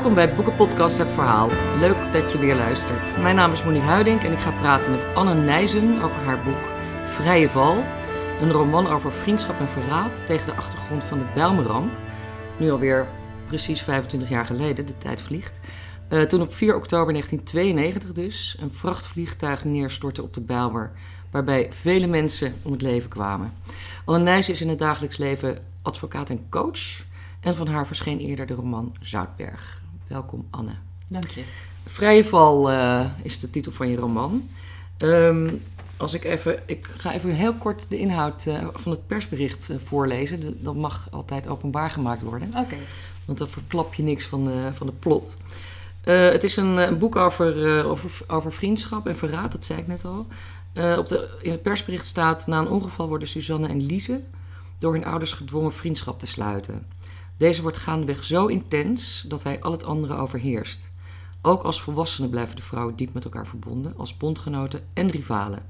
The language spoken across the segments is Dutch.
Welkom bij Boekenpodcast Het Verhaal. Leuk dat je weer luistert. Mijn naam is Monique Huiding en ik ga praten met Anne Nijzen over haar boek Vrije Val. Een roman over vriendschap en verraad tegen de achtergrond van de Bijlmerramp. Nu alweer precies 25 jaar geleden, de tijd vliegt. Uh, toen op 4 oktober 1992 dus een vrachtvliegtuig neerstortte op de Bijlmer, waarbij vele mensen om het leven kwamen. Anne Nijzen is in het dagelijks leven advocaat en coach. En van haar verscheen eerder de roman Zoutberg. Welkom Anne. Dank je. Vrije val uh, is de titel van je roman. Um, als ik even, ik ga even heel kort de inhoud uh, van het persbericht uh, voorlezen. De, dat mag altijd openbaar gemaakt worden. Oké. Okay. Want dan verklap je niks van de, van de plot. het is een, een boek over, over, over, vriendschap en verraad, dat zei ik net al. op de, in het persbericht staat: Na een ongeval worden Suzanne en Lise door hun ouders gedwongen vriendschap te sluiten. Deze wordt gaandeweg zo intens dat hij al het andere overheerst. Ook als volwassenen blijven de vrouwen diep met elkaar verbonden, als bondgenoten en rivalen.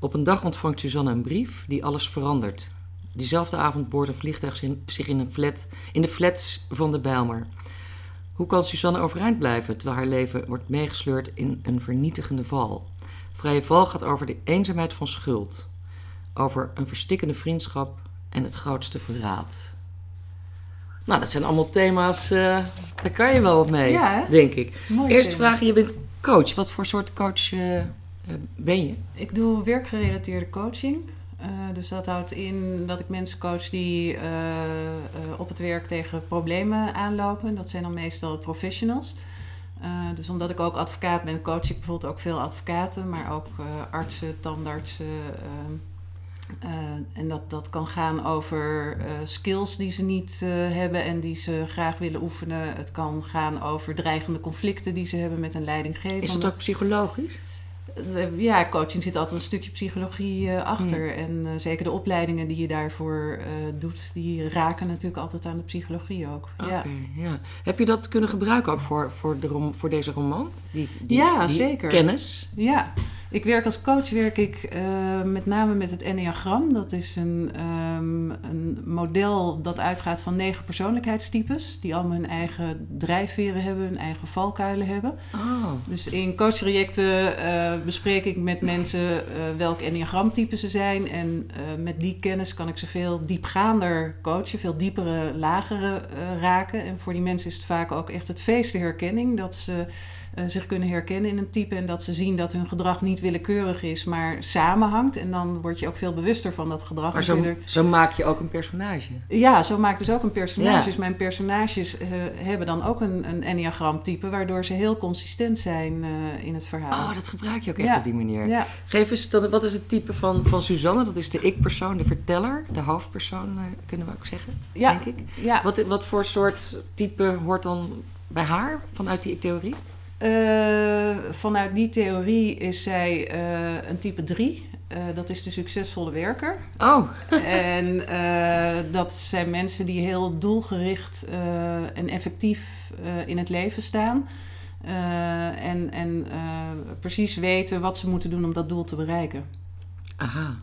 Op een dag ontvangt Suzanne een brief die alles verandert. Diezelfde avond boort een vliegtuig zich in, een flat, in de flats van de Bijlmer. Hoe kan Suzanne overeind blijven terwijl haar leven wordt meegesleurd in een vernietigende val? Vrije val gaat over de eenzaamheid van schuld, over een verstikkende vriendschap en het grootste verraad. Nou, dat zijn allemaal thema's, uh, daar kan je wel wat mee, ja, denk ik. Eerste vraag, je bent coach. Wat voor soort coach uh, ben je? Ik doe werkgerelateerde coaching. Uh, dus dat houdt in dat ik mensen coach die op het werk tegen problemen aanlopen. Dat zijn dan meestal professionals. dus omdat ik ook advocaat ben, coach ik bijvoorbeeld ook veel advocaten, maar ook artsen, tandartsen uh, en dat, dat kan gaan over uh, skills die ze niet uh, hebben en die ze graag willen oefenen. Het kan gaan over dreigende conflicten die ze hebben met een leidinggevende. Is dat ook psychologisch? ja, coaching zit altijd een stukje psychologie achter. En zeker de opleidingen die je daarvoor doet, die raken natuurlijk altijd aan de psychologie ook. Ja. ja. Heb je dat kunnen gebruiken ook voor, voor, de rom, voor deze roman? Die, die ja, die zeker. Kennis? Ja. Ik werk als coach werk ik uh, met name met het Enneagram. Dat is een, um, een model dat uitgaat van negen persoonlijkheidstypes. Die allemaal hun eigen drijfveren hebben, hun eigen valkuilen hebben. Oh. Dus in coachtrajecten uh, bespreek ik met mensen uh, welk Enneagramtype ze zijn. En met die kennis kan ik ze veel diepgaander coachen, veel diepere, lagere raken. En voor die mensen is het vaak ook echt het feest de herkenning. Dat ze zich kunnen herkennen in een type en dat ze zien dat hun gedrag niet willekeurig is, maar samenhangt. En dan word je ook veel bewuster van dat gedrag. Maar zo, zo maak je ook een personage. Ja, zo maak ik dus ook een personage. Dus mijn personages uh, hebben dan ook een, een enneagramtype, waardoor ze heel consistent zijn uh, in het verhaal. Oh, dat gebruik je ook echt ja. op die manier. Ja. Geef eens, dan, wat is het type van, van Suzanne? Dat is de ik-persoon, de verteller, de hoofdpersoon, kunnen we ook zeggen, denk ik. Ja. Wat, wat voor soort type hoort dan bij haar vanuit die theorie? Uh, vanuit die theorie is zij uh, een type 3. Uh, dat is de succesvolle werker. Oh. en dat zijn mensen die heel doelgericht en effectief in het leven staan. en en precies weten wat ze moeten doen om dat doel te bereiken. Aha.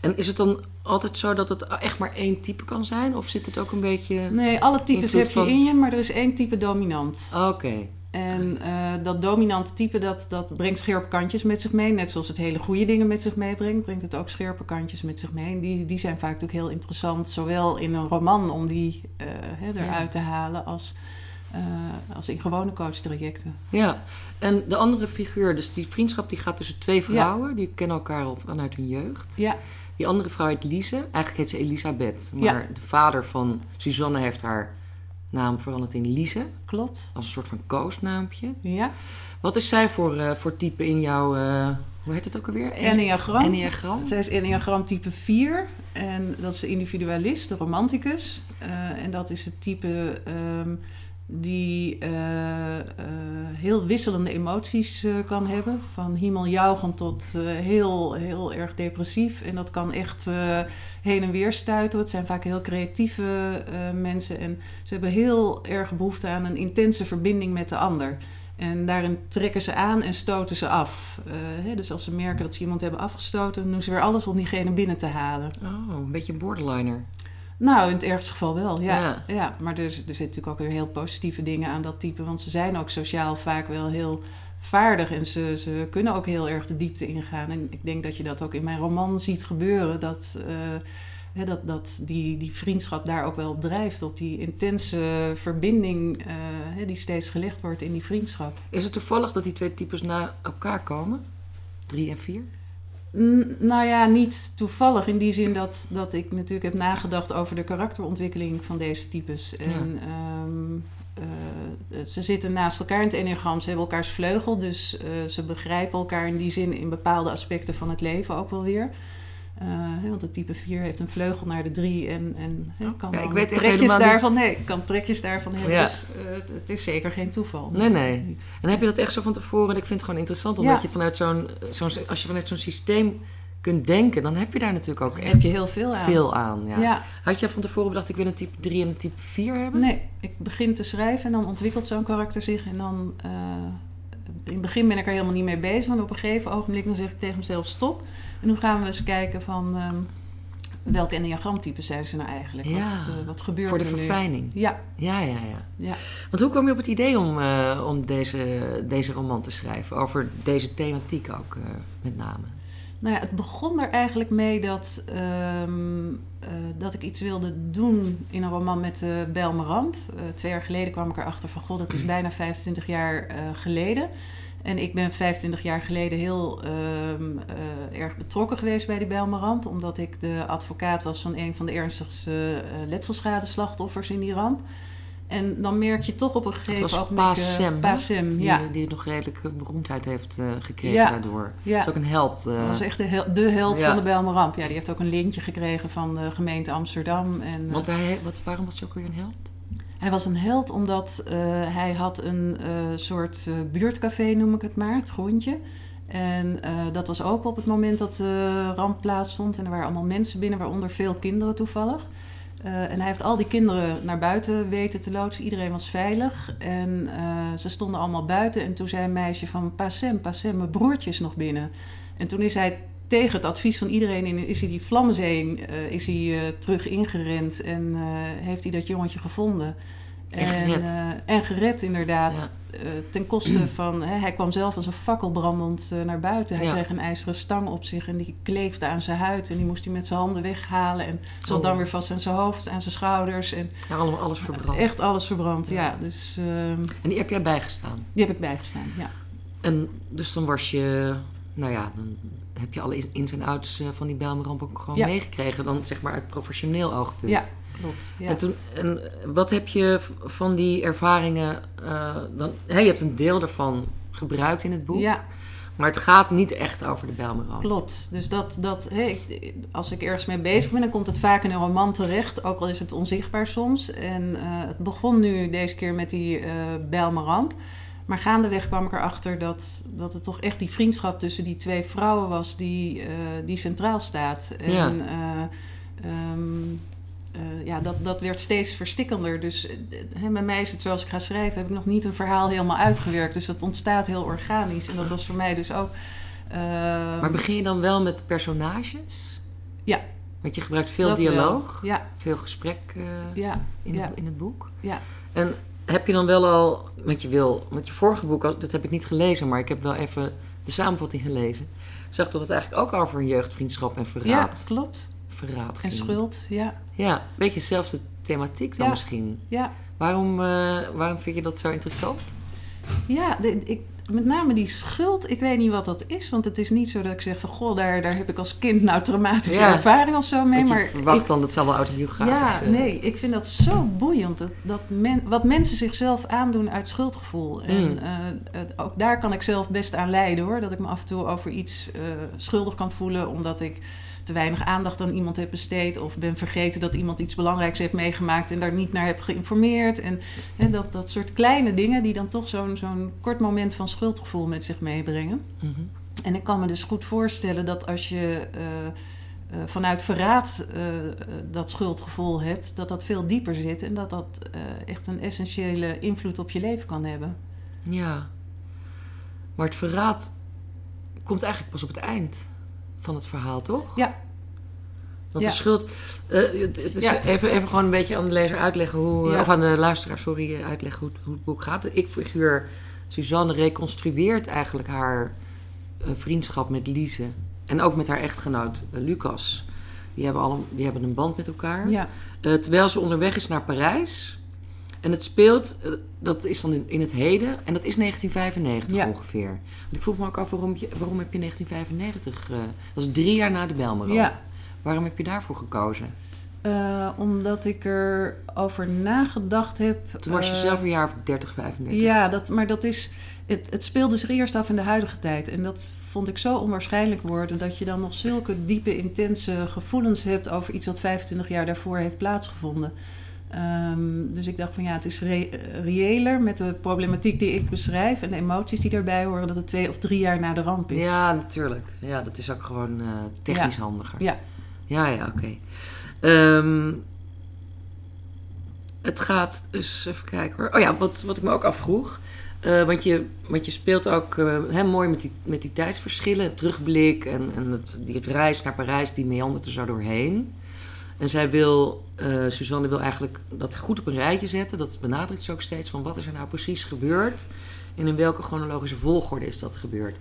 En is het dan altijd zo dat het echt maar één type kan zijn? Of zit het ook een beetje. Nee, alle types heb je van... in je, maar er is één type dominant. Oké. Okay. En uh, dat dominante type, dat, dat brengt scherpe kantjes met zich mee. Net zoals het hele goede dingen met zich meebrengt, brengt het ook scherpe kantjes met zich mee. En die, die zijn vaak natuurlijk heel interessant, zowel in een roman om die uh, hè, eruit ja. te halen, als, uh, als in gewone coachtrajecten. Ja, en de andere figuur, dus die vriendschap die gaat tussen twee vrouwen, ja. die kennen elkaar al vanuit hun jeugd. Ja. Die andere vrouw heet Lise, eigenlijk heet ze Elisabeth. Maar ja. de vader van Suzanne heeft haar naam veranderd in Lise. Klopt. Als een soort van koosnaampje. Ja. Wat is zij voor, uh, voor type in jouw, uh, hoe heet het ook alweer? Enneagram. Enneagram. Zij is Enneagram type 4. En dat is de individualist, de romanticus. Uh, en dat is het type um, die heel wisselende emoties kan hebben. Van hemeljauwend tot heel, heel erg depressief. En dat kan echt heen en weer stuiten. Het zijn vaak heel creatieve mensen. En ze hebben heel erg behoefte aan een intense verbinding met de ander. En daarin trekken ze aan en stoten ze af. Hè, dus als ze merken dat ze iemand hebben afgestoten, doen ze weer alles om diegene binnen te halen. Oh, een beetje borderliner. Nou, in het ergste geval wel, ja. Ja. ja. maar er, er zitten natuurlijk ook weer heel positieve dingen aan dat type. Want ze zijn ook sociaal vaak wel heel vaardig. En ze, ze kunnen ook heel erg de diepte ingaan. En ik denk dat je dat ook in mijn roman ziet gebeuren. Dat, eh, hè, dat, dat die, die vriendschap daar ook wel op drijft. Op die intense verbinding eh, hè, die steeds gelegd wordt in die vriendschap. Is het toevallig dat die twee types na elkaar komen? Drie en vier? Nou ja, niet toevallig in die zin dat, dat ik natuurlijk heb nagedacht over de karakterontwikkeling van deze types. En ehm, eh, ze zitten naast elkaar in het enneagram, ze hebben elkaars vleugel, dus eh, ze begrijpen elkaar in die zin in bepaalde aspecten van het leven ook wel weer. Eh, want het type 4 heeft een vleugel naar de 3 en, en hè, kan Ja, ik weet trekjes niet- daarvan, nee, kan trekjes daarvan hebben. Ja. Dus eh, het, het is zeker geen toeval. Nee, nee. En heb je dat echt zo van tevoren? Ik vind het gewoon interessant, omdat Ja. je vanuit zo'n, zo'n, als je vanuit zo'n systeem kunt denken, dan heb je daar natuurlijk ook echt heb je heel veel aan. veel aan. Ja. ja. Had je van tevoren bedacht, ik wil een type 3 en een type 4 hebben? Nee, ik begin te schrijven en dan ontwikkelt zo'n karakter zich. En dan, eh, in het begin ben ik er helemaal niet mee bezig. En op een gegeven ogenblik dan zeg ik tegen mezelf stop. En nu gaan we eens kijken van ehm welke enneagramtypes zijn ze nou eigenlijk? Ja, Wat, eh, wat gebeurt Voor de er nu? verfijning. Ja, Ja, ja, ja. ja. Want hoe kwam je op het idee om, eh, om deze, deze roman te schrijven? Over deze thematiek ook, eh, met name. Nou ja, het begon er eigenlijk mee dat, ehm, eh, dat ik iets wilde doen in een roman met de Belmeramp. Eh twee jaar geleden kwam ik erachter van, god, dat is bijna 25 jaar eh, geleden. En ik ben 25 jaar geleden heel ehm, eh, erg betrokken geweest bij die Belmeramp. Omdat ik de advocaat was van een van de ernstigste uh, letselschadeslachtoffers in die ramp. En dan merk je toch op een gegeven. Pa eh, Sem, Pa hè? Sem, die, ja. die nog redelijke beroemdheid heeft eh, gekregen Ja. daardoor. ja. Dat is ook een held. eh. Dat was echt de, hel- de held Ja. van de Bijlmerramp. Ja, die heeft ook een lintje gekregen van de gemeente Amsterdam. En, eh, Want hij, wat, waarom was hij ook weer een held? hij was een held omdat eh, hij had een eh, soort eh, buurtcafé, noem ik het maar, het groentje. En eh, dat was open op het moment dat de ramp plaatsvond. En er waren allemaal mensen binnen, waaronder veel kinderen toevallig. Eh, en hij heeft al die kinderen naar buiten weten te loodsen. Iedereen was veilig. En eh, ze stonden allemaal buiten. En toen zei een meisje van... Passem, Passem, mijn broertje is nog binnen. En toen is hij tegen het advies van iedereen... In, is hij die Vlammenzee eh, is hij, terug ingerend. En heeft hij dat jongetje gevonden. En gered. eh, en gered, inderdaad. Ja. Eh, ten koste van... Hè, hij kwam zelf als een fakkel brandend eh, naar buiten. Hij Ja. kreeg een ijzeren stang op zich en die kleefde aan zijn huid. En die moest hij met zijn handen weghalen. En zat Oh. dan weer vast aan zijn hoofd, aan zijn schouders. En Ja, allemaal alles verbrand. echt alles verbrand, ja. Ja. Dus ehm, En die heb jij bijgestaan. die heb ik bijgestaan, ja. En dus dan was je, nou ja, dan heb je alle ins en outs eh, van die Bijlmerramp ook gewoon Ja. meegekregen. Dan zeg maar uit professioneel oogpunt. Ja, klopt. Ja. En, toen, en wat heb je van die ervaringen eh, dan? Hè, je hebt een deel daarvan gebruikt in het boek. ja, Maar het gaat niet echt over de Bijlmerramp. klopt. Dus dat, dat ik- als ik ergens mee bezig ben, dan komt het vaak in een roman terecht. Ook al is het onzichtbaar soms. En eh, het begon nu deze keer met die Bijlmerramp. Maar gaandeweg kwam ik erachter dat, dat het toch echt die vriendschap tussen die twee vrouwen was die, eh, die centraal staat. En Ja. eh, ehm, eh, ja, dat, dat werd steeds verstikkender. Dus hè, bij mij is het zoals ik ga schrijven, heb ik nog niet een verhaal helemaal uitgewerkt. Dus dat ontstaat heel organisch. En dat was voor mij dus ook. eh, Maar begin je dan wel met personages? Ja. Want je gebruikt veel dat dialoog. Ja, veel gesprek ja, in, ja. het, in het boek. ja. En heb je dan wel al, want je wil, want je vorige boek, dat heb ik niet gelezen, maar ik heb wel even de samenvatting gelezen. Zag dat het eigenlijk ook over een jeugdvriendschap en ja, verraad, klopt. verraad En schuld, ja. Ja, een beetje dezelfde thematiek dan Ja. misschien. Ja, Waarom, eh, waarom vind je dat zo interessant? ja de- ik, met name die schuld, ik weet niet wat dat is. Want het is niet zo dat ik zeg van... Goh, daar, daar heb ik als kind nou traumatische Ja. ervaring of zo mee. Je maar verwacht ik- dan, dat zal wel autobiografisch Ja, eh, nee, ik vind dat zo boeiend. Dat, dat men, wat mensen zichzelf aandoen uit schuldgevoel. En Mm. eh, het- ook daar kan ik zelf best aan lijden hoor. Dat ik me af en toe over iets eh, schuldig kan voelen. Omdat ik te weinig aandacht aan iemand heb besteed. Of ben vergeten dat iemand iets belangrijks heeft meegemaakt. En daar niet naar heb geïnformeerd. En hè, dat, dat soort kleine dingen die dan toch zo'n zo'n kort moment van schuldgevoel met zich meebrengen. mhm. En ik kan me dus goed voorstellen dat als je eh, eh, vanuit verraad eh, dat schuldgevoel hebt, dat dat veel dieper zit en dat dat echt een essentiële invloed op je leven kan hebben. Ja. Maar het verraad komt eigenlijk pas op het eind van het verhaal, toch? Ja. Want Ja. de schuld... eh, het, het is Ja. even, even gewoon een beetje aan de lezer uitleggen hoe... Ja. Of aan de luisteraar, sorry, eh, uitleggen hoe, het- hoe het boek gaat. De ik-figuur Suzanne reconstrueert eigenlijk haar eh, vriendschap met Lise. En ook met haar echtgenoot eh, Lucas. Die hebben, al, die hebben een band met elkaar. Ja, Eh, terwijl ze onderweg is naar Parijs. En het speelt, eh, dat is dan in, in het heden. En dat is 1995 Ja. ongeveer. Want ik vroeg me ook af, waarom, je, waarom heb je 1995... eh, dat is drie jaar na de Bijlmer. ja. Waarom heb je daarvoor gekozen? Eh, omdat ik er over nagedacht heb. Toen was je zelf een jaar of 30, 35. Ja, dat, maar dat is. Het, het speelde zich eerst af in de huidige tijd. En dat vond ik zo onwaarschijnlijk worden. Dat je dan nog zulke diepe, intense gevoelens hebt over iets wat 25 jaar daarvoor heeft plaatsgevonden. Ehm, dus ik dacht van ja, het is re- reëler met de problematiek die ik beschrijf en de emoties die daarbij horen, dat het twee of drie jaar na de ramp is. Ja, natuurlijk. Ja, dat is ook gewoon eh, technisch handiger. Ja. Ja, ja, oké. Ehm, het gaat dus, even kijken hoor. Oh ja, wat, wat ik me ook afvroeg. eh, want, je, want je speelt ook hè, mooi met die, met die tijdsverschillen, het terugblik en, en het, die reis naar Parijs, die meandert er zo doorheen. En zij wil, eh, Suzanne wil eigenlijk dat goed op een rijtje zetten. Dat benadrukt ze ook steeds van wat is er nou precies gebeurd en in welke chronologische volgorde is dat gebeurd.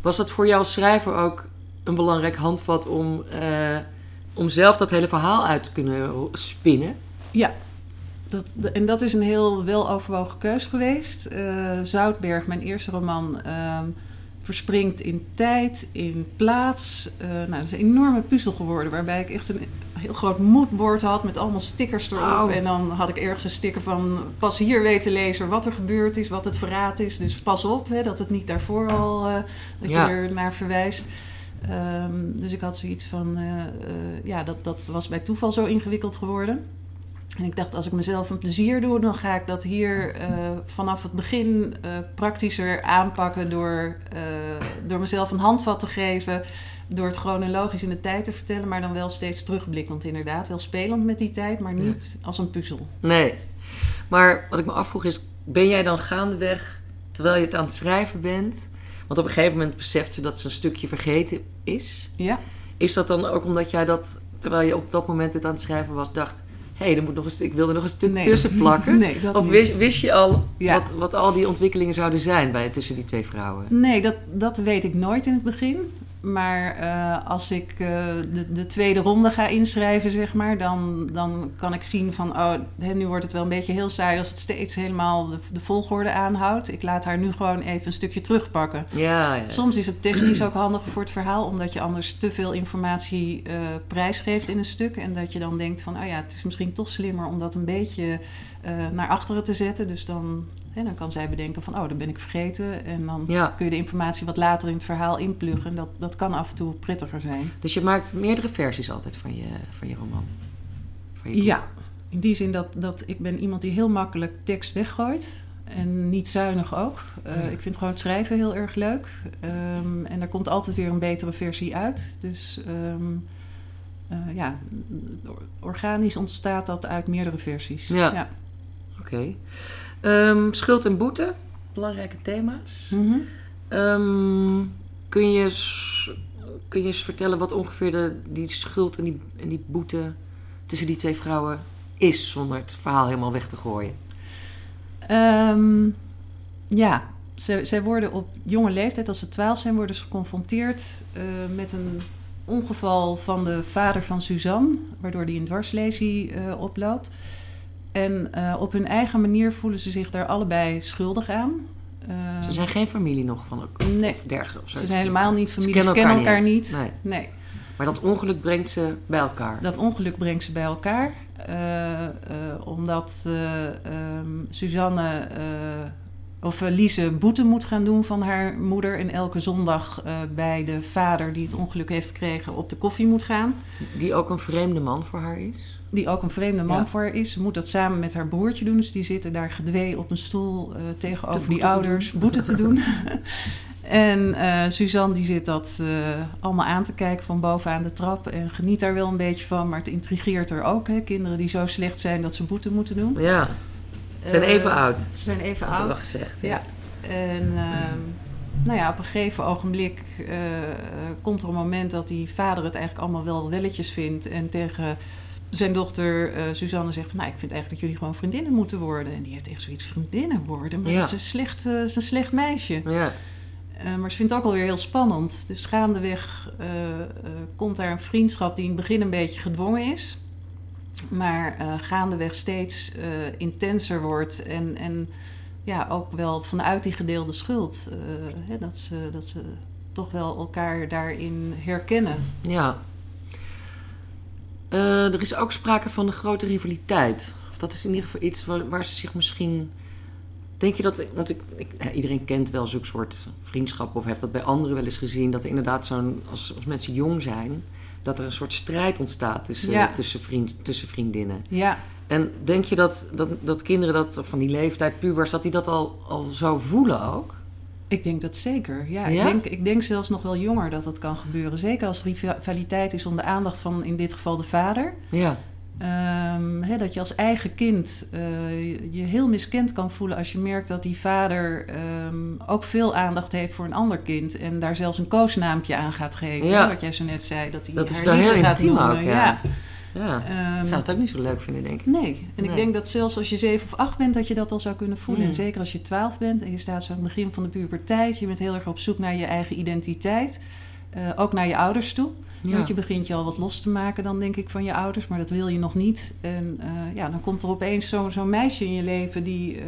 Was dat voor jou als schrijver ook een belangrijk handvat om, eh, om zelf dat hele verhaal uit te kunnen spinnen? Ja, dat, en dat is een heel weloverwogen keus geweest. Eh, Zoutberg, mijn eerste roman, ehm, verspringt in tijd, in plaats. Eh, nou, dat is een enorme puzzel geworden, waarbij ik echt een heel groot moodboard had met allemaal stickers erop. En dan had ik ergens een sticker van pas hier weten lezer wat er gebeurd is, wat het verraad is. Dus pas op, hè, dat het niet daarvoor al, eh, dat Ja. je er naar verwijst. Ehm, dus ik had zoiets van, eh, ja, dat, dat was bij toeval zo ingewikkeld geworden. En ik dacht, als ik mezelf een plezier doe, dan ga ik dat hier eh, vanaf het begin eh, praktischer aanpakken door, eh, door mezelf een handvat te geven. Door het chronologisch in de tijd te vertellen, maar dan wel steeds terugblikkend inderdaad. Wel spelend met die tijd, maar niet als een puzzel. Nee. Maar wat ik me afvroeg is, ben jij dan gaandeweg, terwijl je het aan het schrijven bent... Want op een gegeven moment beseft ze dat ze een stukje vergeten is. Ja, Is dat dan ook omdat jij dat, terwijl je op dat moment het aan het schrijven was, dacht... Hé, hey, er moet nog een ik wil er nog een stuk Nee. tussen plakken? nee, dat Of wist, wist je al Ja. wat, wat al die ontwikkelingen zouden zijn bij, tussen die twee vrouwen? Nee, dat, dat weet ik nooit in het begin. Maar eh, als ik eh, de, de tweede ronde ga inschrijven, zeg maar, dan, dan kan ik zien van, oh, hè, nu wordt het wel een beetje heel saai als het steeds helemaal de, de volgorde aanhoudt. Ik laat haar nu gewoon even een stukje terugpakken. Ja, ja. Soms is het technisch ook handiger voor het verhaal, omdat je anders te veel informatie eh prijsgeeft in een stuk. En dat je dan denkt van, oh ja, het is misschien toch slimmer om dat een beetje naar achteren te zetten. Dus dan, hè, dan kan zij bedenken van, oh, dat ben ik vergeten. En dan Ja. kun je de informatie wat later in het verhaal inpluggen. En dat, dat kan af en toe prettiger zijn. Dus je maakt meerdere versies altijd van je, van je roman? Van je? Ja, in die zin dat, dat ik ben iemand die heel makkelijk tekst weggooit. En niet zuinig ook. Eh, Ja. Ik vind gewoon het schrijven heel erg leuk. Ehm, en er komt altijd weer een betere versie uit. Dus ehm, eh, ja, organisch ontstaat dat uit meerdere versies. Ja. Oké. Ehm, schuld en boete, belangrijke thema's. Mhm. Ehm, kun, je eens, kun je eens vertellen wat ongeveer de, die schuld en die, en die boete tussen die twee vrouwen is, zonder het verhaal helemaal weg te gooien? Ehm, ja, zij worden op jonge leeftijd, als ze twaalf zijn, worden ze geconfronteerd eh, met een ongeval van de vader van Suzanne, waardoor die een dwarslesie eh, oploopt. En eh, op hun eigen manier voelen ze zich daar allebei schuldig aan. Eh, Ze zijn geen familie nog van elkaar. Nee. Of dergelijke. Of ze zoiets. zijn helemaal niet Ze familie, ze kennen elkaar, niet. Nee. nee. Maar dat ongeluk brengt ze bij elkaar. Dat ongeluk brengt ze bij elkaar. eh, omdat eh, ehm, Suzanne of Lise boete moet gaan doen van haar moeder. En elke zondag bij de vader die het ongeluk heeft gekregen op de koffie moet gaan. Die ook een vreemde man voor haar is. Die ook een vreemde man Ja. voor haar is. Ze moet dat samen met haar broertje doen. Dus die zitten daar gedwee op een stoel eh, tegenover die ouders doen. boete te doen. en eh, Suzanne die zit dat eh, allemaal aan te kijken van bovenaan de trap. En geniet daar wel een beetje van. Maar het intrigeert haar ook. Hè? Kinderen die zo slecht zijn dat ze boete moeten doen. Ja. Ze zijn even oud. Ze zijn even oud. gezegd. Ja. En ehm, nou ja, op een gegeven ogenblik komt er een moment dat die vader het eigenlijk allemaal wel welletjes vindt. En tegen zijn dochter uh, Suzanne zegt van, nou, ik vind eigenlijk dat jullie gewoon vriendinnen moeten worden. En die heeft echt zoiets vriendinnen worden, maar Ja. dat is een slecht, eh, is een slecht meisje. Ja, Eh, maar ze vindt het ook alweer heel spannend. Dus gaandeweg komt daar een vriendschap die in het begin een beetje gedwongen is. Maar gaandeweg steeds intenser wordt. En, en ja, ook wel vanuit die gedeelde schuld. hè, dat, ze, dat ze toch wel elkaar daarin herkennen. ja. Eh, er is ook sprake van een grote rivaliteit. Of dat is in ieder geval iets waar, waar ze zich misschien... Denk je dat... Want ik, ik, iedereen kent wel zo'n soort vriendschap... of heeft dat bij anderen wel eens gezien... dat er inderdaad zo'n... Als, als mensen jong zijn... dat er een soort strijd ontstaat tussen, Ja. tussen, vriend, tussen vriendinnen. Ja, En denk je dat, dat, dat kinderen dat, van die leeftijd, pubers... dat die dat al, al zo voelen ook? Ik denk dat zeker. Ja, Ja? Ik, denk, ik denk zelfs nog wel jonger dat dat kan gebeuren. Zeker als er rivaliteit is om de aandacht van in dit geval de vader. Ja, Ehm, dat je als eigen kind eh, je- je heel miskend kan voelen als je merkt dat die vader ehm, ook veel aandacht heeft voor een ander kind. En daar zelfs een koosnaampje aan gaat geven. Ja. Wat jij zo net zei. Dat hij Dat is haar heel gaat noemen. ook, ja. ja. Ehm, Ik zou het ook niet zo leuk vinden, denk ik. Nee, en ik denk dat zelfs als je zeven of acht bent, dat je dat al zou kunnen voelen. Mm. En zeker als je twaalf bent en je staat zo aan het begin van de puberteit. Je bent heel erg op zoek naar je eigen identiteit. Eh, ook naar je ouders toe. Ja. Want je begint je al wat los te maken dan, denk ik, van je ouders. Maar dat wil je nog niet. En eh, ja, dan komt er opeens zo'n zo'n meisje in je leven die eh,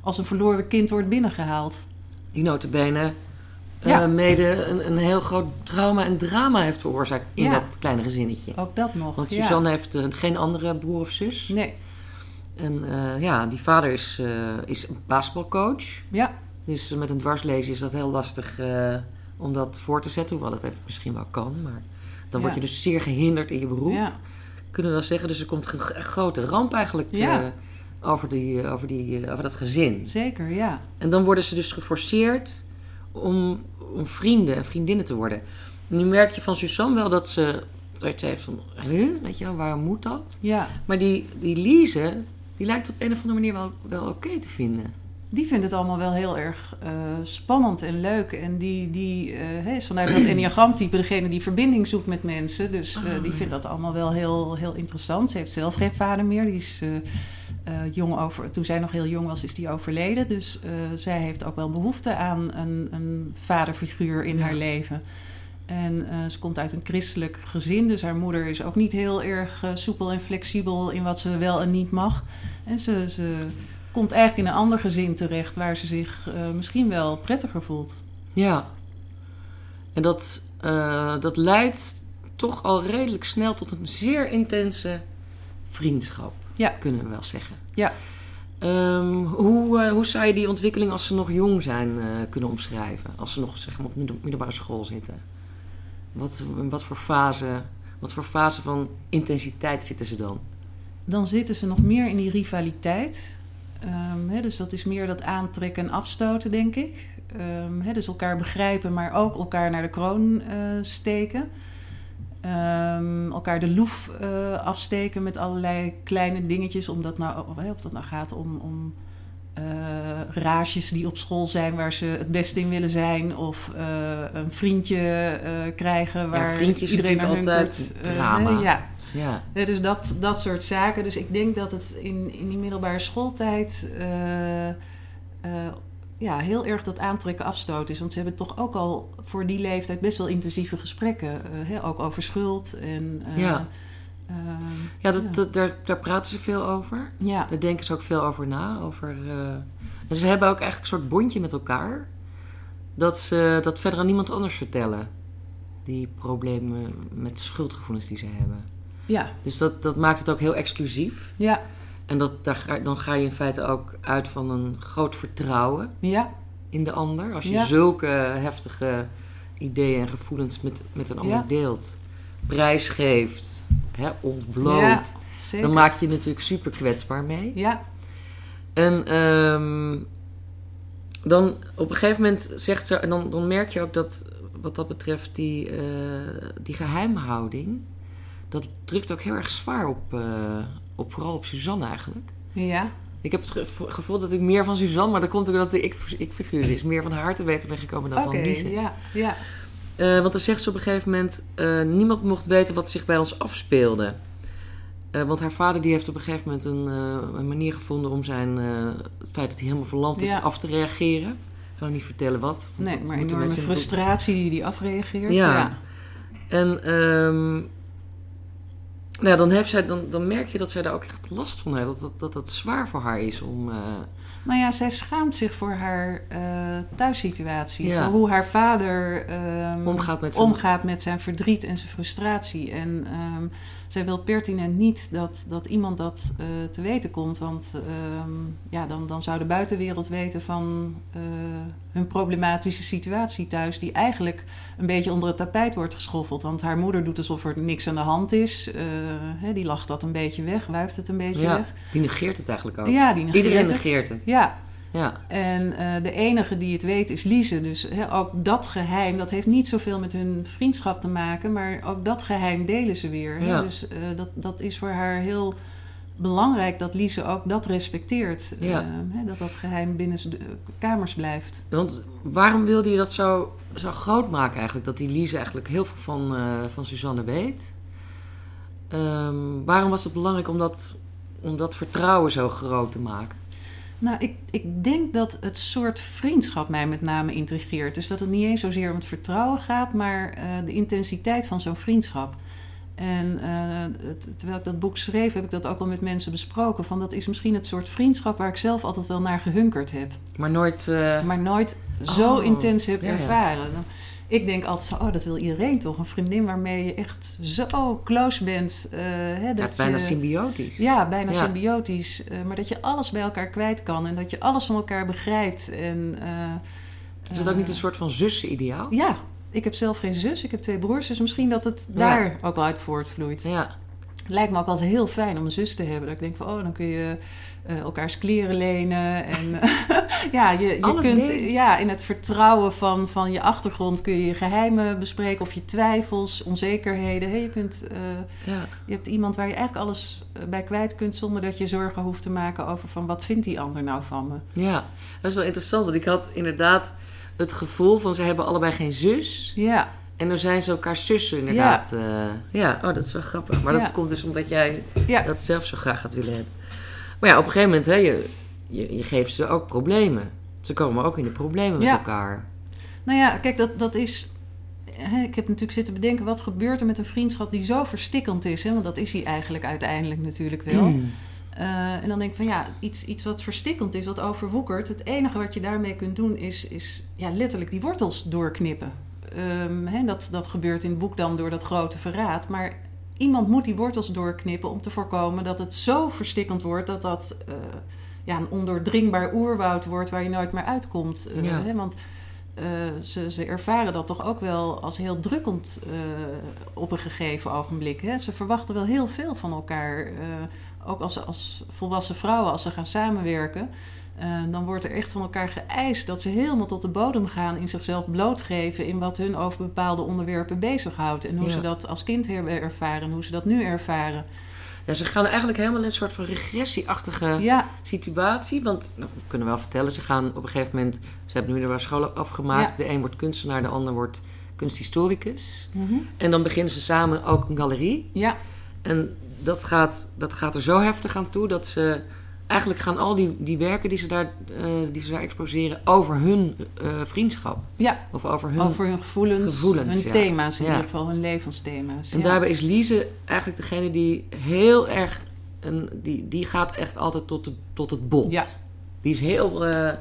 als een verloren kind wordt binnengehaald. Die notabene eh Ja. mede een, een heel groot trauma en drama heeft veroorzaakt in Ja. dat kleine gezinnetje. Ook dat nog. Want. Suzanne heeft eh, geen andere broer of zus. Nee, En eh, ja, die vader is, is een basketbalcoach. ja, Dus met een dwarslezen is dat heel lastig om dat voor te zetten. Hoewel het even misschien wel kan. Maar dan word je dus zeer gehinderd in je beroep. ja, Kunnen we wel zeggen. Dus er komt een grote ramp eigenlijk Ja. over, die, over, die, over dat gezin. zeker, ja. En dan worden ze dus geforceerd om, om vrienden en vriendinnen te worden. En nu merk je van Suzanne wel dat ze... Dat ze heeft van, huh? weet je wel, waarom moet dat? Ja, Maar die, die Lise, die lijkt op een of andere manier wel, wel oké te vinden. die vindt het allemaal wel heel erg eh, spannend en leuk. En die, die hè, is vanuit dat enneagramtype degene die verbinding zoekt met mensen. Dus eh, die ja. vindt dat allemaal wel heel, heel interessant. Ze heeft zelf geen vader meer. Die is jong over, toen zij nog heel jong was, is die overleden. Dus eh, zij heeft ook wel behoefte aan een, een vaderfiguur in Ja. haar leven. En eh, ze komt uit een christelijk gezin, dus haar moeder is ook niet heel erg eh, soepel en flexibel in wat ze wel en niet mag. En ze, ze komt eigenlijk in een ander gezin terecht waar ze zich eh, misschien wel prettiger voelt. Ja. En dat, eh, dat leidt toch al redelijk snel tot een zeer intense vriendschap. Ja. Kunnen we wel zeggen. Ja. Ehm, hoe, eh, hoe zou je die ontwikkeling als ze nog jong zijn eh, kunnen omschrijven? Als ze nog zeg maar, op middelbare school zitten? Wat, wat, voor fase, wat voor fase van intensiteit zitten ze dan? Dan zitten ze nog meer in die rivaliteit. Ehm, dus dat is meer dat aantrekken en afstoten, denk ik. Ehm, dus elkaar begrijpen, maar ook elkaar naar de kroon eh, steken. Ehm, elkaar de loef eh, afsteken met allerlei kleine dingetjes. Omdat nou, of, of dat nou gaat om, om eh, rages die op school zijn waar ze het beste in willen zijn. Of eh, een vriendje krijgen waar vriendjes iedereen naar altijd drama. ja. Ja. Ja, dus dat, dat soort zaken. Dus ik denk dat het in, in die middelbare schooltijd ja, heel erg dat aantrekken afstoot is. Want ze hebben toch ook al voor die leeftijd best wel intensieve gesprekken. eh, hè, ook over schuld. En, eh, Ja. ehm, Ja, dat, Ja. dat- daar, daar praten ze veel over. ja, Daar denken ze ook veel over na. Over, eh, En ze hebben ook eigenlijk een soort bondje met elkaar. Dat ze dat verder aan niemand anders vertellen. Die problemen met schuldgevoelens die ze hebben. ja, Dus dat, dat maakt het ook heel exclusief. ja, En dat, daar, ga- dan ga je in feite ook uit van een groot vertrouwen ja, in de ander. Als je Ja. zulke heftige ideeën en gevoelens met, met een ander Ja. deelt. Prijsgeeft, hè, ontbloot. Dan maak je je natuurlijk super kwetsbaar mee. Ja, En ehm, dan op een gegeven moment zegt ze, en dan, dan merk je ook dat wat dat betreft die, eh, die geheimhouding, dat drukt ook heel erg zwaar op, eh, op vooral op Suzanne eigenlijk. ja, Ik heb het ge- gevoel dat ik meer van Suzanne, maar dat komt ook dat de ik, ik-figuur is. Meer van haar te weten ben gekomen dan Oké, van Lise. ja, ja. Eh, want dan zegt ze op een gegeven moment... eh, niemand mocht weten wat zich bij ons afspeelde. Eh, want haar vader die heeft op een gegeven moment een, een manier gevonden... om zijn, het feit dat hij helemaal verlamd is Ja. af te reageren. Ik ga nog niet vertellen wat. Nee, maar enorme frustratie die die afreageert. Ja. ja. En ehm, nou ja, dan, heeft zij, dan, dan merk je dat zij daar ook echt last van heeft. Dat dat, dat, dat zwaar voor haar is om... eh, Nou ja, zij schaamt zich voor haar eh, thuissituatie. Ja. Voor hoe haar vader ehm, Omgaat met zijn- omgaat met zijn verdriet en zijn frustratie. En ehm, zij wil pertinent niet dat, dat iemand dat eh, te weten komt. Want ehm, ja, dan, dan zou de buitenwereld weten van eh, hun problematische situatie thuis. Die eigenlijk een beetje onder het tapijt wordt geschoffeld. Want haar moeder doet alsof er niks aan de hand is. Eh, hè, die lacht dat een beetje weg, wuift het een beetje ja, weg. die negeert het eigenlijk ook. Ja, die negeert Iedereen het. negeert het. Ja, Ja, en eh, de enige die het weet is Lise. Dus ook dat geheim, dat heeft niet zoveel met hun vriendschap te maken. Maar ook dat geheim delen ze weer. Ja. Dus eh, dat, dat is voor haar heel belangrijk dat Lise ook dat respecteert. Ja. Eh, dat dat geheim binnen de kamers blijft. want waarom wilde je dat zo, zo groot maken eigenlijk? Dat die Lise eigenlijk heel veel van, van Suzanne weet. Ehm, waarom was het belangrijk om dat, om dat vertrouwen zo groot te maken? Nou, ik, ik denk dat het soort vriendschap mij met name intrigeert. Dus dat het niet eens zozeer om het vertrouwen gaat, maar eh, de intensiteit van zo'n vriendschap. En eh, terwijl ik dat boek schreef, heb ik dat ook wel met mensen besproken. Van dat is misschien het soort vriendschap waar ik zelf altijd wel naar gehunkerd heb. Maar nooit... eh, Maar nooit zo Oh, intens heb ja, ervaren. Ik denk altijd van, oh, dat wil iedereen toch? Een vriendin waarmee je echt zo close bent. eh, hè, ja, dat bijna symbiotisch. ja, bijna Ja. symbiotisch. eh, maar dat je alles bij elkaar kwijt kan en dat je alles van elkaar begrijpt. En, eh, Is dat ook niet een soort van zussen-ideaal? Ja, ik heb zelf geen zus, ik heb twee broers, dus misschien dat het Ja. daar ook wel uit voortvloeit. Ja, Lijkt me ook altijd heel fijn om een zus te hebben. Dat ik denk van, oh, dan kun je eh, elkaars kleren lenen. En ja, je, je Alles kunt ja, in het vertrouwen van, van je achtergrond kun je je geheimen bespreken of je twijfels, onzekerheden. Hey, je, kunt, eh, ja. je hebt iemand waar je eigenlijk alles eh, bij kwijt kunt zonder dat je zorgen hoeft te maken over van wat vindt die ander nou van me. Ja, dat is wel interessant. Want ik had inderdaad het gevoel van ze hebben allebei geen zus. Ja, En dan zijn ze elkaar zussen inderdaad. Ja, ja oh, dat is wel grappig. Maar Ja. dat komt dus omdat jij ja, dat zelf zo graag gaat willen hebben. Maar ja, op een gegeven moment, hè, je, je, je geeft ze ook problemen. Ze komen ook in de problemen met Ja. elkaar. Nou ja, kijk, dat, dat is. hè, Ik heb natuurlijk zitten bedenken, wat gebeurt er met een vriendschap die zo verstikkend is? Hè? Want dat is hij eigenlijk uiteindelijk natuurlijk wel. Mm. Eh, en dan denk ik van ja, iets, iets wat verstikkend is, wat overwoekert. Het enige wat je daarmee kunt doen is, is ja, letterlijk die wortels doorknippen. Hè, dat, dat gebeurt in het boek dan door dat grote verraad. Maar iemand moet die wortels doorknippen om te voorkomen dat het zo verstikkend wordt dat dat eh, ja, een ondoordringbaar oerwoud wordt waar je nooit meer uitkomt. Eh, Ja. hè, want eh, ze, ze ervaren dat toch ook wel als heel drukkend op een gegeven ogenblik. Hè? Ze verwachten wel heel veel van elkaar. ook als, als volwassen vrouwen, als ze gaan samenwerken. Eh, dan wordt er echt van elkaar geëist dat ze helemaal tot de bodem gaan in zichzelf blootgeven in wat hun over bepaalde onderwerpen bezighoudt. En hoe Ja. ze dat als kind hebben ervaren en hoe ze dat nu ervaren. Ja, ze gaan eigenlijk helemaal in een soort van regressieachtige Ja, situatie. Want, nou, we kunnen wel vertellen, ze gaan op een gegeven moment... Ze hebben nu de school afgemaakt. De een wordt kunstenaar, de ander wordt kunsthistoricus. Mhm. En dan beginnen ze samen ook een galerie. ja, En dat gaat, dat gaat er zo heftig aan toe dat ze... Eigenlijk gaan al die, die werken die ze, daar, eh, die ze daar exposeren over hun eh, vriendschap. ja. Of over hun... over hun gevoelens, gevoelens, hun ja. thema's in Ja. ieder geval, hun levensthema's. En ja. daarbij is Lise eigenlijk degene die heel erg... En die, die gaat echt altijd tot, de, tot het bot. Ja. Die is heel... eh,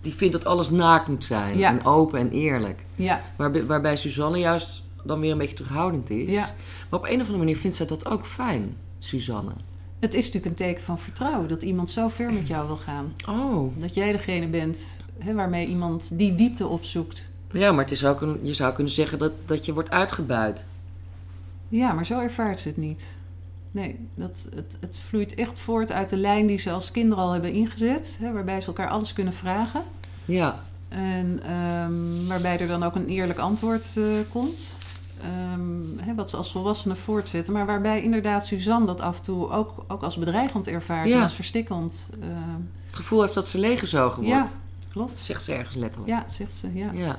die vindt dat alles naakt moet zijn. En open en eerlijk. Ja, Waarbij, waarbij Suzanne juist dan weer een beetje terughoudend is. Ja. Maar op een of andere manier vindt zij dat ook fijn, Suzanne. Het is natuurlijk een teken van vertrouwen dat iemand zo ver met jou wil gaan. Oh. Dat jij degene bent hè, waarmee iemand die diepte opzoekt. Ja, maar het is ook een, je zou kunnen zeggen dat, dat je wordt uitgebuit. Ja, maar zo ervaart ze het niet. Nee, dat, het, het vloeit echt voort uit de lijn die ze als kinderen al hebben ingezet. Hè, waarbij ze elkaar alles kunnen vragen. Ja. En ehm, waarbij er dan ook een eerlijk antwoord eh, komt. Ehm, hè, wat ze als volwassenen voortzetten. Maar waarbij inderdaad Suzanne dat af en toe ook, ook als bedreigend ervaart Ja. en als verstikkend. eh, Het gevoel heeft dat ze leeggezogen wordt. ja, klopt. Zegt ze ergens letterlijk. Ja, zegt ze. Ja. Ja.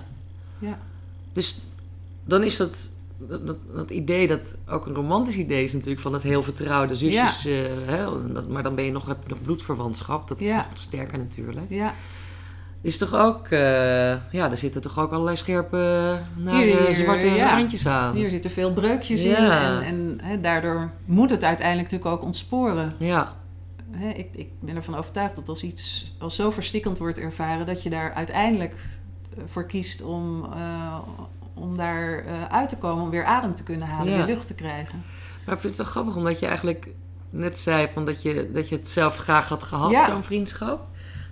Ja. Dus dan is dat, dat, dat, dat idee dat ook een romantisch idee is natuurlijk van het heel vertrouwde zusjes. eh, hè, dat, maar dan ben je nog, heb je nog bloedverwantschap. Dat is Ja. nog sterker natuurlijk. ja. Is toch ook, eh, ja, er zitten toch ook allerlei scherpe, nare, Hier, hier, zwarte ja. randjes aan. Hier zitten veel breukjes Ja. in. En, en daardoor moet het uiteindelijk natuurlijk ook ontsporen. Ja, ik, ik ben ervan overtuigd dat als iets als zo verstikkend wordt ervaren, dat je daar uiteindelijk eh, voor kiest om, eh, om daar eh, uit te komen, om weer adem te kunnen halen, Ja. weer lucht te krijgen. maar ik vind het wel grappig omdat je eigenlijk net zei van dat, je, dat je het zelf graag had gehad, zo'n vriendschap.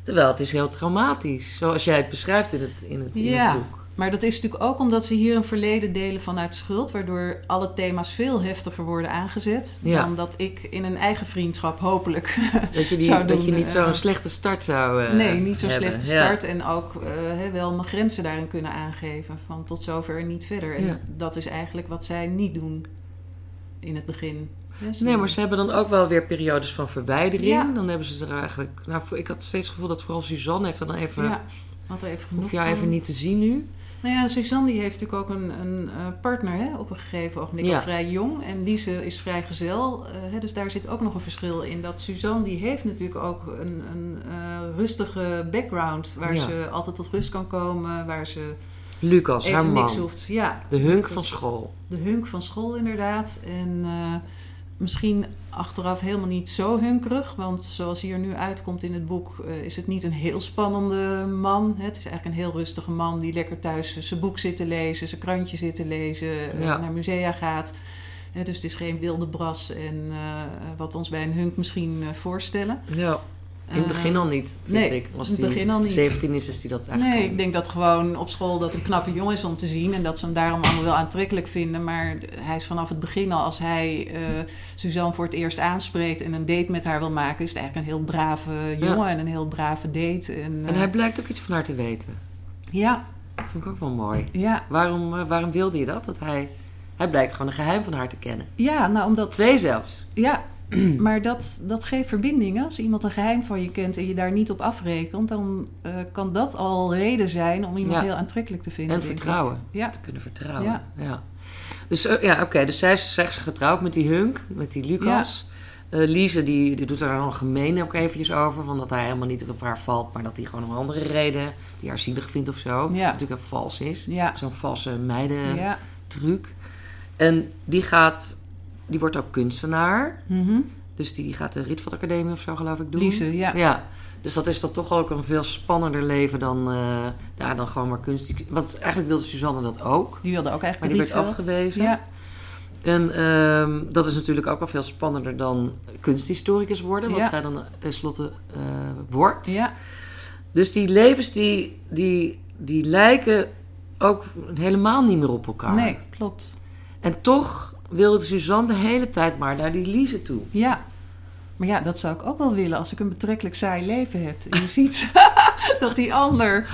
Terwijl het is heel traumatisch, zoals jij het beschrijft in het, in het, in Ja. het boek. Maar dat is natuurlijk ook omdat ze hier een verleden delen vanuit schuld, waardoor alle thema's veel heftiger worden aangezet Ja. dan dat ik in een eigen vriendschap hopelijk Dat je, die, zou dat doen, je niet eh, zo'n slechte start zou eh, Nee, niet zo'n slechte Ja. start. En ook eh, wel mijn grenzen daarin kunnen aangeven. Van tot zover en niet verder. En Ja. dat is eigenlijk wat zij niet doen in het begin. Nee, maar ze hebben dan ook wel weer periodes van verwijdering. Ja. Dan hebben ze er eigenlijk... Nou, ik had steeds het gevoel dat vooral Suzanne heeft dan even... Ja, er even genoeg Hoef jou van. even niet te zien nu. Nou ja, Suzanne die heeft natuurlijk ook een, een eh, partner hè, op een gegeven ogenblik. Ja. Al vrij jong. En Lise is vrijgezel. eh hè, dus daar zit ook nog een verschil in. Dat Suzanne die heeft natuurlijk ook een, een eh, rustige background. Waar Ja. ze altijd tot rust kan komen. Waar ze Lucas, haar even man. niks hoeft. Ja, De hunk Dus- van school. de hunk van school inderdaad. En misschien achteraf helemaal niet zo hunkerig. Want zoals hier nu uitkomt in het boek... eh, is het niet een heel spannende man. Hè. Het is eigenlijk een heel rustige man... die lekker thuis zijn boek zit te lezen... zijn krantje zit te lezen... eh, Ja. naar musea gaat. Dus het is geen wilde bras... en eh, wat ons bij een hunk misschien voorstellen. Ja. In het Eh, begin al niet, vind nee, ik. Als in het die begin al niet. 17 is, is die dat eigenlijk Nee, al ik denk dat gewoon op school dat een knappe jongen is om te zien. En dat ze hem daarom allemaal wel aantrekkelijk vinden. Maar hij is vanaf het begin al, als hij eh, Suzanne voor het eerst aanspreekt en een date met haar wil maken, is het eigenlijk een heel brave jongen en een heel brave date. En, En eh, hij blijkt ook iets van haar te weten. Ja, Dat vind ik ook wel mooi. ja, Waarom, eh, waarom wilde je dat? dat hij, hij blijkt gewoon een geheim van haar te kennen. ja, nou omdat. Twee zelfs. Ja, maar dat, dat geeft verbindingen. Als iemand een geheim van je kent en je daar niet op afrekent, dan eh, kan dat al reden zijn om iemand Ja. heel aantrekkelijk te vinden. En vertrouwen. Ja. Te kunnen vertrouwen. Ja. Ja. Dus eh, ja, oké. Dus zij is, zij is getrouwd met die hunk, met die Lucas. Eh Lise, die, die doet er dan gemeen ook eventjes over. Van dat hij helemaal niet op haar valt, maar dat hij gewoon om andere reden die haar zielig vindt of zo. Ja. Natuurlijk vals is. Ja, Zo'n valse meiden truc. En die gaat, die wordt ook kunstenaar. Mhm. Dus die gaat de Rietveld Academie of zo geloof ik doen. Lise, ja. Ja. Dus dat is dan toch ook een veel spannender leven dan, ja, dan gewoon maar kunst. Want eigenlijk wilde Suzanne dat ook. Die wilde ook Maar eigenlijk die de werd afgewezen. Ja, En ehm, dat is natuurlijk ook wel veel spannender dan kunsthistoricus worden. Wat Ja. zij dan tenslotte eh wordt. ja, Dus die levens die, die, die lijken ook helemaal niet meer op elkaar. nee, klopt. En toch wilde Suzanne de hele tijd maar naar die Lise toe. Ja. Maar ja, dat zou ik ook wel willen als ik een betrekkelijk saai leven heb. En je ziet dat die ander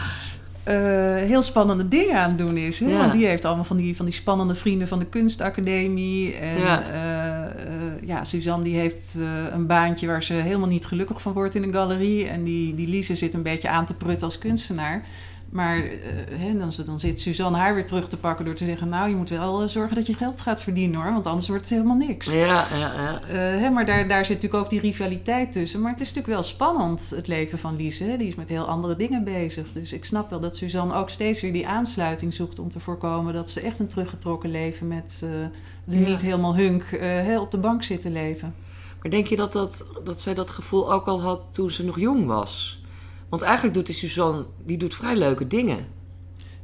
eh, heel spannende dingen aan het doen is. Hè? Ja. Want die heeft allemaal van die, van die spannende vrienden van de kunstacademie. En Ja. ja, ja Suzanne die heeft eh, een baantje waar ze helemaal niet gelukkig van wordt in een galerie. En die, die Lise zit een beetje aan te prutten als kunstenaar. Maar eh, hè, dan, dan zit Suzanne haar weer terug te pakken door te zeggen... nou, je moet wel eh, zorgen dat je geld gaat verdienen hoor, want anders wordt het helemaal niks. Ja, ja, ja. Eh, hè, maar daar, daar zit natuurlijk ook die rivaliteit tussen. Maar het is natuurlijk wel spannend, het leven van Lise. Hè? Die is met heel andere dingen bezig. Dus ik snap wel dat Suzanne ook steeds weer die aansluiting zoekt... om te voorkomen dat ze echt een teruggetrokken leven... met de Ja. niet helemaal hunk hè, op de bank zit te leven. Maar denk je dat, dat, dat zij dat gevoel ook al had toen ze nog jong was? Want eigenlijk doet die Suzanne die doet vrij leuke dingen.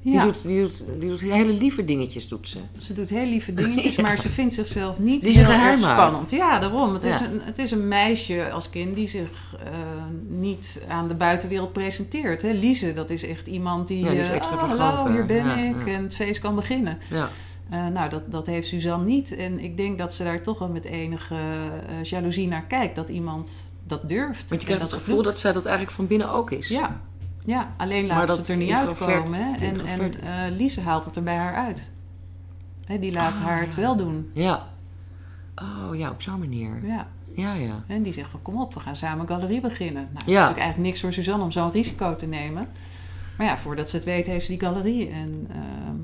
Die, doet, die, doet, die doet hele lieve dingetjes, doet ze. ze doet heel lieve dingetjes, Ja. maar ze vindt zichzelf niet Die heel erg spannend. Ja, daarom. Het, is een, het is een meisje als kind die zich eh, niet aan de buitenwereld presenteert. Hè? Lise, dat is echt iemand die... Ja, die is eh, ah, hallo, hier ben ik en het feest kan beginnen. Ja. Eh, nou, dat, dat heeft Suzanne niet. En ik denk dat ze daar toch wel met enige jaloezie naar kijkt. Dat iemand dat durft. Want je krijgt het dat gevoel doet. dat zij dat eigenlijk van binnen ook is. Ja, ja alleen laat ze het er niet uitkomen. Hè? En, en eh, Lise haalt het er bij haar uit. Hè, die laat Ah, haar ja. het wel doen. Ja. Oh ja, op zo'n manier. Ja. Ja, ja. En die zegt kom op, we gaan samen een galerie beginnen. Nou, dat is Ja. natuurlijk eigenlijk niks voor Suzanne om zo'n risico te nemen. Maar ja, voordat ze het weet heeft ze die galerie. En ehm,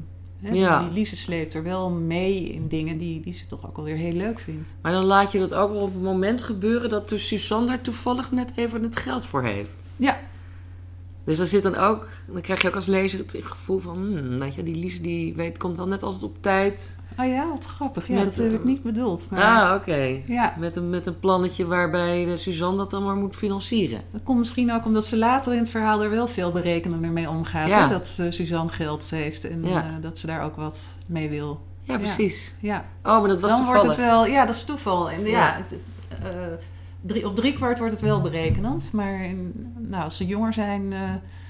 hè, Ja. die Lise sleept er wel mee in dingen die, die ze toch ook alweer heel leuk vindt. Maar dan laat je dat ook wel op een moment gebeuren dat de Suzanne daar toevallig net even het geld voor heeft. Ja, Dus dan zit dan ook, dan krijg je ook als lezer het gevoel van, hmm, weet je, die Lise die weet, komt dan net altijd op tijd. Oh ja, wat grappig. Ja, Met, dat heb ik niet bedoeld. Maar Ah, oké. ja, Met een, met een plannetje waarbij Suzanne dat dan maar moet financieren. dat komt misschien ook omdat ze later in het verhaal er wel veel berekenender mee omgaat. Ja. Hè? Dat eh, Suzanne geld heeft en Ja. eh, dat ze daar ook wat mee wil. Ja, precies. Ja. Oh, maar dat was dan wordt het wel, ja, dat is toeval. En ja, eh, drie, op drie kwart wordt het wel berekenend. Maar in- nou, als ze jonger zijn,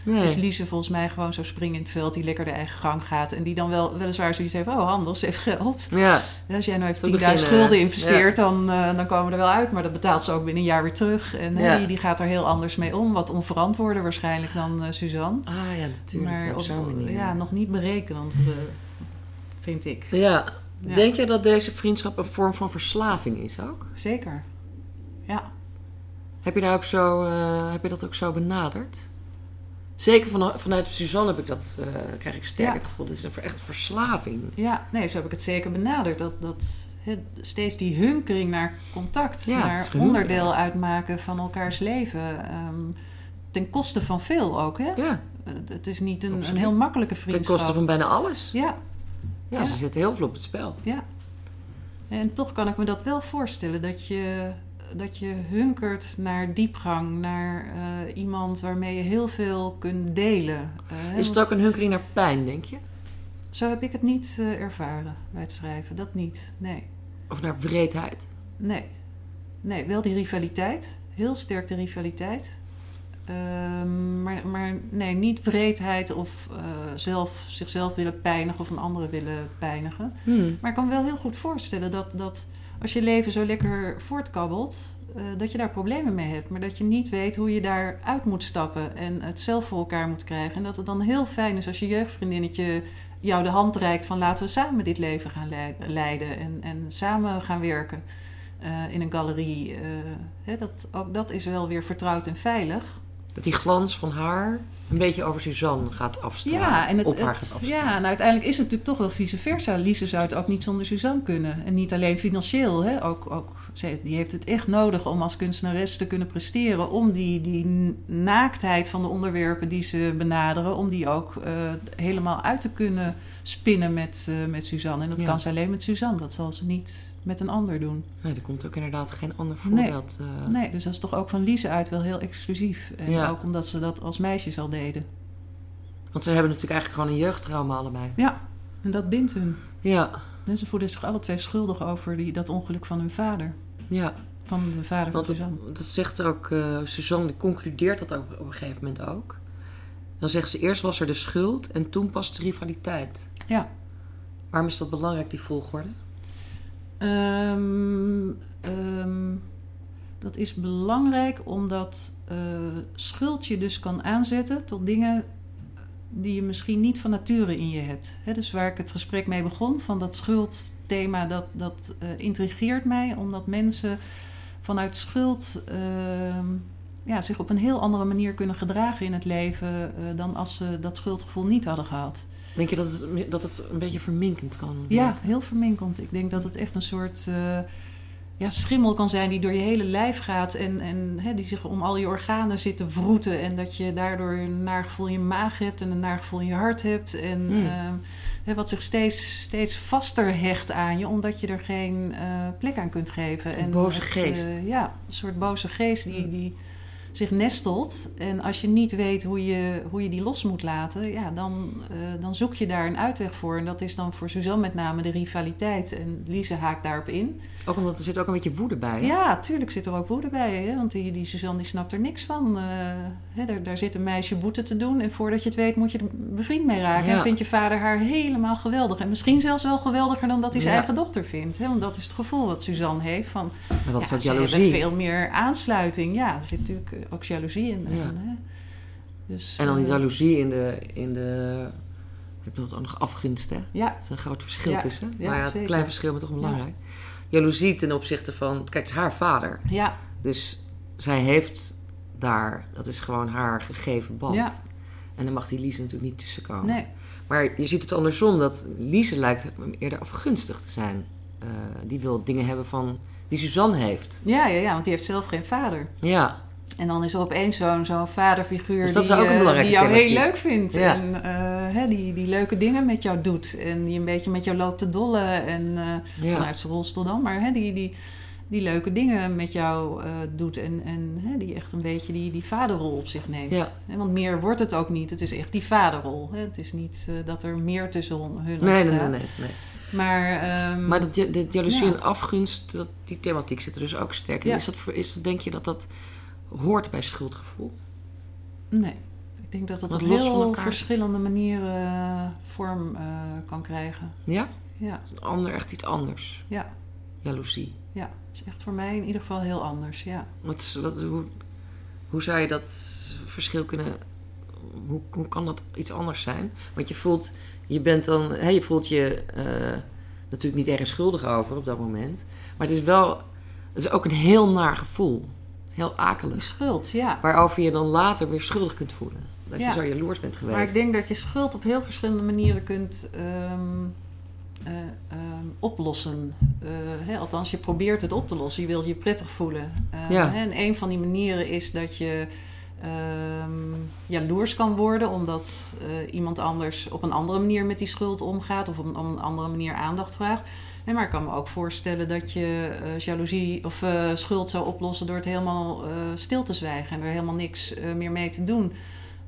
Nee. is Lise volgens mij gewoon zo springen in het veld die lekker de eigen gang gaat. En die dan wel weliswaar zoiets heeft: oh, handel, ze heeft geld. Ja, als jij nou even Te 10.000 beginnen, schulden investeert, dan, eh, dan komen we er wel uit. Maar dat betaalt ze ook binnen een jaar weer terug. En hè, Ja. die, die gaat er heel anders mee om. Wat onverantwoorder waarschijnlijk dan eh, Suzanne. ah ja, natuurlijk. maar op zo'n manier. ja, nog niet berekenend, eh, vind ik. Ja. Ja. Denk je dat deze vriendschap een vorm van verslaving is ook? Zeker. Ja. Heb je, daar ook zo, eh, heb je dat ook zo benaderd? Zeker van, vanuit Suzanne heb ik dat, eh, krijg ik sterk Ja. het gevoel. Dit is een, echt een verslaving. Ja, nee, zo heb ik het zeker benaderd. Dat, dat steeds die hunkering naar contact, Ja, naar onderdeel uitmaken van elkaars leven. ehm, ten koste van veel ook, hè? Ja, Het is niet een, een heel makkelijke ten vriendschap. koste van bijna alles. Ja, Ja, Ja. ze zitten heel veel op het spel. ja. En toch kan ik me dat wel voorstellen, dat je, dat je hunkert naar diepgang, naar eh, iemand waarmee je heel veel kunt delen. Eh, Is het ook een hunkering naar pijn, denk je? Zo heb ik het niet eh, ervaren bij het schrijven, dat niet, nee. Of naar wreedheid? Nee. Nee, wel die rivaliteit. Heel sterk de rivaliteit. Ehm, maar, maar nee, niet wreedheid of zelf, zichzelf willen pijnigen of een andere willen pijnigen. Hmm. Maar ik kan me wel heel goed voorstellen dat, dat als je leven zo lekker voortkabbelt, eh, dat je daar problemen mee hebt. Maar dat je niet weet hoe je daar uit moet stappen en het zelf voor elkaar moet krijgen. En dat het dan heel fijn is als je jeugdvriendinnetje jou de hand reikt van laten we samen dit leven gaan lei- leiden en, en samen gaan werken eh, in een galerie. eh, hè, dat, ook dat is wel weer vertrouwd en veilig. Dat die glans van haar een beetje over Suzanne gaat afstralen. Ja, en het, op haar het- gaat afstralen. ja, en uiteindelijk is het natuurlijk toch wel vice versa. Lise zou het ook niet zonder Suzanne kunnen. En niet alleen financieel. Hè? Ook, ook, ze, die heeft het echt nodig om als kunstenares te kunnen presteren. Om die, die naaktheid van de onderwerpen die ze benaderen... om die ook eh, helemaal uit te kunnen spinnen met, eh, met Suzanne. En dat Ja. kan ze alleen met Suzanne. Dat zal ze niet met een ander doen. Nee, er komt ook inderdaad geen ander Nee. voorbeeld. eh. Nee, dus dat is toch ook van Lise uit wel heel exclusief. En Ja. ook omdat ze dat als meisjes al deden. Want ze hebben natuurlijk eigenlijk gewoon een jeugdtrauma allebei. Ja, en dat bindt hun. Ja, En ze voelden zich alle twee schuldig over die, dat ongeluk van hun vader. ja. Van de vader van Suzanne. dat, dat zegt er ook, eh, Suzanne die concludeert dat ook op een gegeven moment ook. Dan zegt ze eerst was er de schuld en toen pas de rivaliteit. Ja. Waarom is dat belangrijk, die volgorde? Ehm, dat is belangrijk omdat eh, schuld je dus kan aanzetten tot dingen die je misschien niet van nature in je hebt. Dus waar ik het gesprek mee begon, van dat schuldthema, dat, dat eh, intrigeert mij, omdat mensen vanuit schuld ehm, ja, zich op een heel andere manier kunnen gedragen in het leven eh, dan als ze dat schuldgevoel niet hadden gehad. Denk je dat het, dat het een beetje verminkend kan Ja, heel verminkend. Ik denk dat het echt een soort eh, ja, schimmel kan zijn die door je hele lijf gaat en, en hè, die zich om al je organen zit te wroeten. En dat je daardoor een naar gevoel in je maag hebt en een naar gevoel in je hart hebt. En Mm. ehm, hè, wat zich steeds, steeds vaster hecht aan je, omdat je er geen eh, plek aan kunt geven. Een en boze het, geest. eh, ja, een soort boze geest die, Mm. die zich nestelt. En als je niet weet hoe je, hoe je die los moet laten, ja, dan, eh, dan zoek je daar een uitweg voor. En dat is dan voor Suzanne met name de rivaliteit. En Lise haakt daarop in. Ook omdat er zit ook een beetje woede bij. hè? Ja, tuurlijk zit er ook woede bij. Hè? Want die, die Suzanne die snapt er niks van. Eh, hè, daar, daar zit een meisje boete te doen. En voordat je het weet moet je er bevriend mee raken. Ja. En vindt je vader haar helemaal geweldig. En misschien zelfs wel geweldiger dan dat hij zijn Ja. eigen dochter vindt. Hè? Want dat is het gevoel wat Suzanne heeft. Van, Maar dat is ja, ook ze jaloezie. veel meer aansluiting. Ja, er zit natuurlijk eh, ook jaloezie in. Ja. En, hè. Dus, En dan die eh, jaloezie in de, in de, Je hebt ook nog afgunst, hè? Ja, Dat is een groot verschil Ja, tussen. ja, maar ja, een klein verschil, maar toch belangrijk. Jaloezie ten opzichte van... Kijk, het is haar vader. ja, Dus zij heeft daar... Dat is gewoon haar gegeven band. Ja. En dan mag die Lise natuurlijk niet tussenkomen. nee. Maar je ziet het andersom. Dat Lise lijkt eerder afgunstig te zijn. Eh, die wil dingen hebben van... Die Suzanne heeft. Ja, ja, ja, want die heeft zelf geen vader. Ja. En dan is er opeens zo'n zo'n vaderfiguur Dus die, eh, die jou heel leuk vindt. Ja. En eh, hè, die, die leuke dingen met jou doet. En die een beetje met jou loopt te dollen. En eh, ja. vanuit zijn rolstoel dan. Maar hè, die, die, die leuke dingen met jou doet. En, en hè, die echt een beetje die, die vaderrol op zich neemt. Ja. Want meer wordt het ook niet. Het is echt die vaderrol. Hè. Het is niet dat er meer tussen hun Nee, nee, nee, nee, nee. Maar, ehm, Maar dat, de jaloezie Ja. en afgunst, dat, die thematiek zit er dus ook sterk in. Is dat, is dat, denk je dat dat hoort bij schuldgevoel? nee. Ik denk dat dat Want op heel verschillende manieren eh, vorm eh, kan krijgen. Ja? Ja, Een ander, echt iets anders. ja, Jaloezie. ja. Het is echt voor mij in ieder geval heel anders, ja. Wat, is- wat, hoe, hoe zou je dat verschil kunnen... Hoe, hoe kan dat iets anders zijn? Want je voelt... Je bent dan... Hè, je voelt je eh, natuurlijk niet ergens schuldig over op dat moment. Maar het is wel... Het is ook een heel naar gevoel. Heel akelig. schuld, ja. Waarover je dan later weer schuldig kunt voelen. Dat Ja. je zo jaloers bent geweest. Maar ik denk dat je schuld op heel verschillende manieren kunt ehm, eh, ehm, oplossen. Eh, hè, althans, je probeert het op te lossen. Je wilt je prettig voelen. Eh, Ja. en een van die manieren is dat je ehm, jaloers kan worden... omdat iemand anders op een andere manier met die schuld omgaat... of op een, op een andere manier aandacht vraagt. Hè, maar ik kan me ook voorstellen dat je eh, jaloezie of eh, schuld zou oplossen... door het helemaal eh, stil te zwijgen en er helemaal niks meer mee te doen...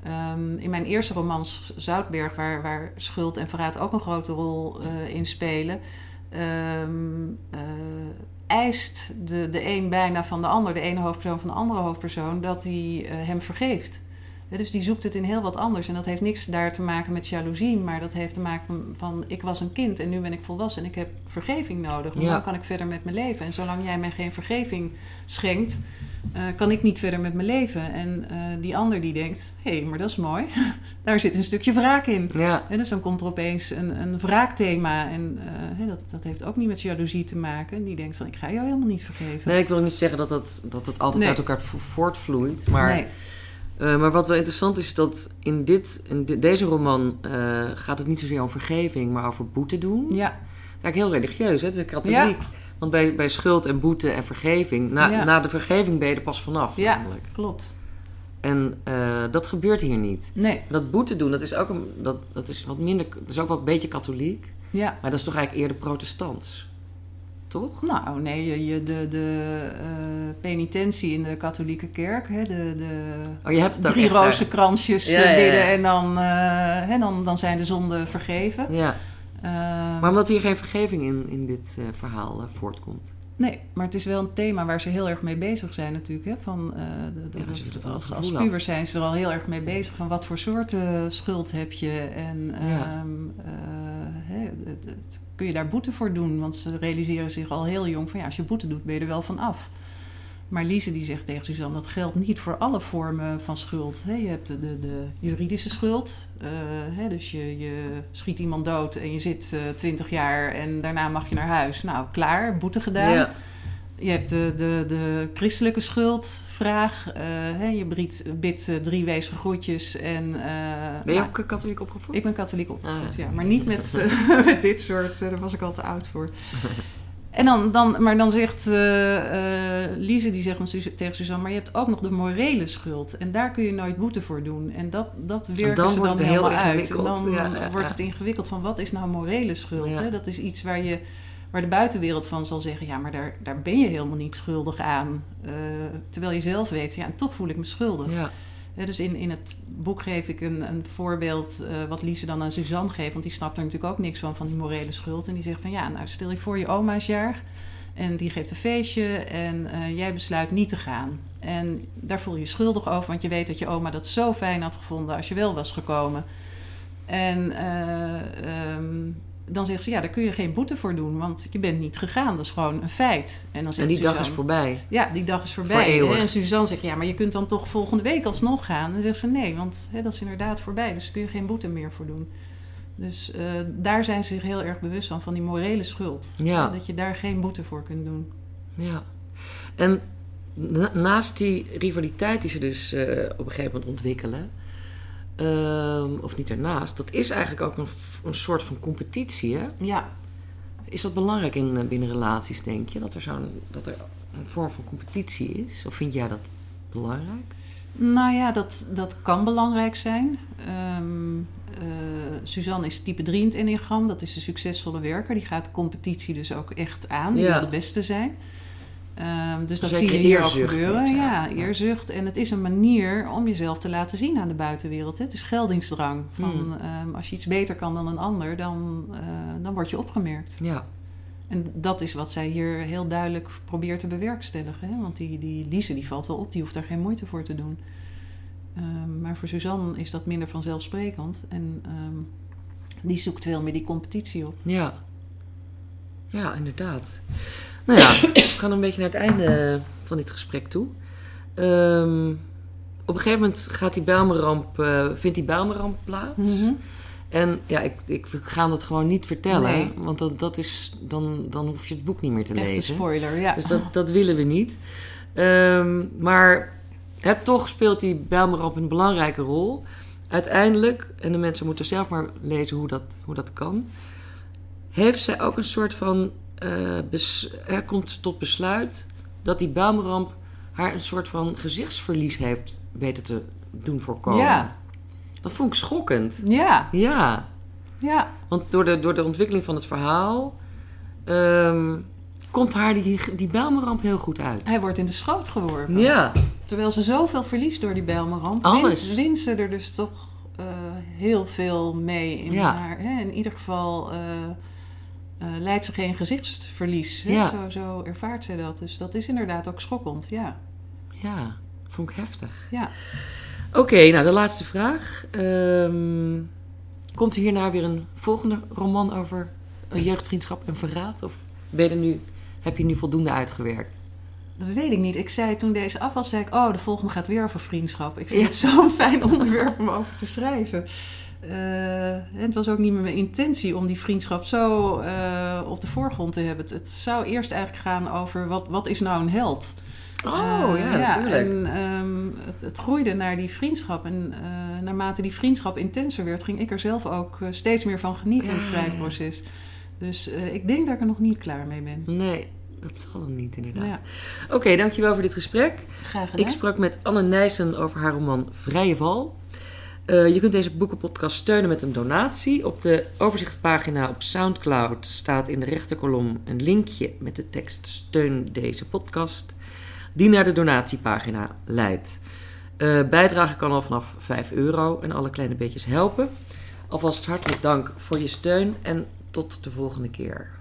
Ehm, in mijn eerste roman S- Zoutberg, waar, waar schuld en verraad ook een grote rol in spelen, ehm, eh, eist de, de een bijna van de ander, de ene hoofdpersoon van de andere hoofdpersoon, dat hij hem vergeeft. Dus die zoekt het in heel wat anders. En dat heeft niks daar te maken met jaloezie, maar dat heeft te maken van, van ik was een kind en nu ben ik volwassen en ik heb vergeving nodig. Want Ja. dan kan ik verder met mijn leven. En zolang jij mij geen vergeving schenkt, eh, kan ik niet verder met mijn leven. En eh, die ander die denkt, hé, hey, maar dat is mooi. Daar zit een stukje wraak in. Ja, En dus dan komt er opeens een, een wraakthema. En eh, dat, dat heeft ook niet met jaloezie te maken. Die denkt van, ik ga jou helemaal niet vergeven. nee, ik wil niet zeggen dat het, dat het altijd Nee. uit elkaar vo- voortvloeit. Maar, nee. Eh, maar wat wel interessant is, is dat in, dit, in de- deze roman eh, gaat het niet zozeer om vergeving, maar over boete doen. Ja, Kijk, heel religieus, hè? het is katholiek. Want bij, bij schuld en boete en vergeving, na, Ja. na de vergeving ben je er pas vanaf Ja. namelijk. klopt. En eh, dat gebeurt hier niet. Nee, Dat boete doen, dat is ook, een, dat, dat is wat minder, dat is ook wel een beetje katholiek. ja. Maar dat is toch eigenlijk eerder protestants? Toch? Nou, nee, je, de, de eh, penitentie in de katholieke kerk, hè, de, de Oh, je hebt het drie rozenkransjes Ja, eh, ja, ja. bidden en dan, eh, hè, dan, dan zijn de zonden vergeven. Ja. Maar omdat hier geen vergeving in, in dit verhaal voortkomt. Nee, maar het is wel een thema waar ze heel erg mee bezig zijn natuurlijk. Hè? Van, eh, de, de- Ja, dat- als, als zijn ze er al heel erg mee bezig. Van wat voor soorten schuld heb je? En Ja. ehm, eh, kun je daar boete voor doen? Want ze realiseren zich al heel jong van ja, als je boete doet ben je er wel van af. Maar Lise die zegt tegen Suzanne, dat geldt niet voor alle vormen van schuld. Hè? Je hebt de, de, de juridische schuld. eh? Dus je, je schiet iemand dood en je zit twintig jaar en daarna mag je naar huis. Nou, klaar, boete gedaan. Ja. Je hebt de, de, de christelijke schuldvraag. eh hè, je bidt, bidt eh, drie wezen groetjes. En, eh, Ben je nou, ook eh, katholiek opgevoed? ik ben katholiek opgevoed, Ah, ja. ja. Maar niet met, eh, met dit soort, eh, daar was ik al te oud voor. En dan, dan, maar dan zegt eh, Lise, die zegt tegen Suzanne... maar je hebt ook nog de morele schuld. En daar kun je nooit boete voor doen. En dat, dat werken dan ze dan helemaal uit. En ingewikkeld. dan Ja, ja, wordt het ingewikkeld van wat is nou morele schuld? Hè? Dat is iets waar, je, waar de buitenwereld van zal zeggen... ja, maar daar, daar ben je helemaal niet schuldig aan. Eh, terwijl je zelf weet, ja, en toch voel ik me schuldig. Ja. Dus in, in het boek geef ik een, een voorbeeld eh, wat Lise dan aan Suzanne geeft. Want die snapt er natuurlijk ook niks van, van die morele schuld. En die zegt van ja, nou stel je voor je oma is jarig. En die geeft een feestje en eh, jij besluit niet te gaan. En daar voel je je schuldig over, want je weet dat je oma dat zo fijn had gevonden als je wel was gekomen. En ehm, dan zegt ze, ja, daar kun je geen boete voor doen, want je bent niet gegaan. Dat is gewoon een feit. En dan En die dag is voorbij. ja, die dag is Voor voorbij. En Suzanne zegt, ja, maar je kunt dan toch volgende week alsnog gaan? En dan zegt ze, nee, want hè, dat is inderdaad voorbij. Dus daar kun je geen boete meer voor doen. Dus eh, daar zijn ze zich heel erg bewust van, van die morele schuld. Ja. Dat je daar geen boete voor kunt doen. Ja. En na- naast die rivaliteit die ze dus eh, op een gegeven moment ontwikkelen, ehm, of niet ernaast, dat is eigenlijk ook een, een soort van competitie. Hè? Ja, Is dat belangrijk in, eh, binnen relaties, denk je? Dat er, zo'n, dat er een vorm van competitie is? Of vind jij dat belangrijk? nou ja, dat, dat kan belangrijk zijn. Ehm, eh, Suzanne is type 3 in het enneagram. Dat is de succesvolle werker. Die gaat competitie dus ook echt aan. Die Ja. wil de beste zijn. Ehm, dus dat zie je hier ook gebeuren. Ja, eerzucht. En het is een manier om jezelf te laten zien aan de buitenwereld. hè. Het is geldingsdrang. Van, Hmm. ehm, als je iets beter kan dan een ander, dan, eh, dan word je opgemerkt. Ja. En dat is wat zij hier heel duidelijk probeert te bewerkstelligen. Hè? Want die, die Lise die valt wel op, die hoeft daar geen moeite voor te doen. Ehm, maar voor Suzanne is dat minder vanzelfsprekend. En die zoekt veel meer die competitie op. Ja. Ja, inderdaad. Nou ja, we gaan een beetje naar het einde van dit gesprek toe. Ehm, op een gegeven moment gaat die Bijlmerramp, eh, vindt die Bijlmerramp plaats. En ja, ik, ik ga dat gewoon niet vertellen. Nee. Want dat, dat is, dan, dan hoef je het boek niet meer te Echt een lezen. spoiler, ja. Dus dat, dat willen we niet. Ehm, maar toch speelt die Bijlmerramp een belangrijke rol. Uiteindelijk, en de mensen moeten zelf maar lezen hoe dat, hoe dat kan... heeft zij ook een soort van... eh, er komt tot besluit dat die Bijlmerramp haar een soort van gezichtsverlies heeft weten te doen voorkomen. Ja. Dat vond ik schokkend. Ja, Ja, ja, want door de, door de ontwikkeling van het verhaal... ehm, komt haar die, die Bijlmerramp heel goed uit. hij wordt in de schoot geworpen. Ja, Terwijl ze zoveel verliest door die Bijlmerramp, Alles. wint, ze er dus toch eh, heel veel mee. In, Ja. haar, hè? in ieder geval eh, leidt ze geen gezichtsverlies. Hè? Ja. Zo, zo ervaart ze dat. Dus dat is inderdaad ook schokkend, ja. ja, vond ik heftig. ja. Oké, nou de laatste vraag. Ehm, komt er hierna weer een volgende roman over een jeugdvriendschap en verraad? Of ben je er nu, heb je nu voldoende uitgewerkt? Dat weet ik niet. Ik zei toen deze af was, zei ik... oh, de volgende gaat weer over vriendschap. Ik vind Ja. het zo'n fijn onderwerp om over te schrijven. En het was ook niet meer mijn intentie om die vriendschap zo eh, op de voorgrond te hebben. Het, zou eerst eigenlijk gaan over... wat, wat is nou een held? Oh Eh, ja, natuurlijk. En ehm, het, het groeide naar die vriendschap. En naarmate die vriendschap intenser werd... ging ik er zelf ook steeds meer van genieten in het Ja. schrijfproces. Dus ik denk dat ik er nog niet klaar mee ben. Nee, dat zal hem niet inderdaad. Ja, Oké, dankjewel voor dit gesprek. graag gedaan. Ik sprak met Anne Nijssen over haar roman Vrije Val. Eh, je kunt deze boekenpodcast steunen met een donatie. Op de overzichtpagina op Soundcloud staat in de rechterkolom een linkje met de tekst Steun deze podcast, die naar de donatiepagina leidt. Eh bijdrage kan al vanaf 5 euro en alle kleine beetjes helpen. Alvast hartelijk dank voor je steun en tot de volgende keer.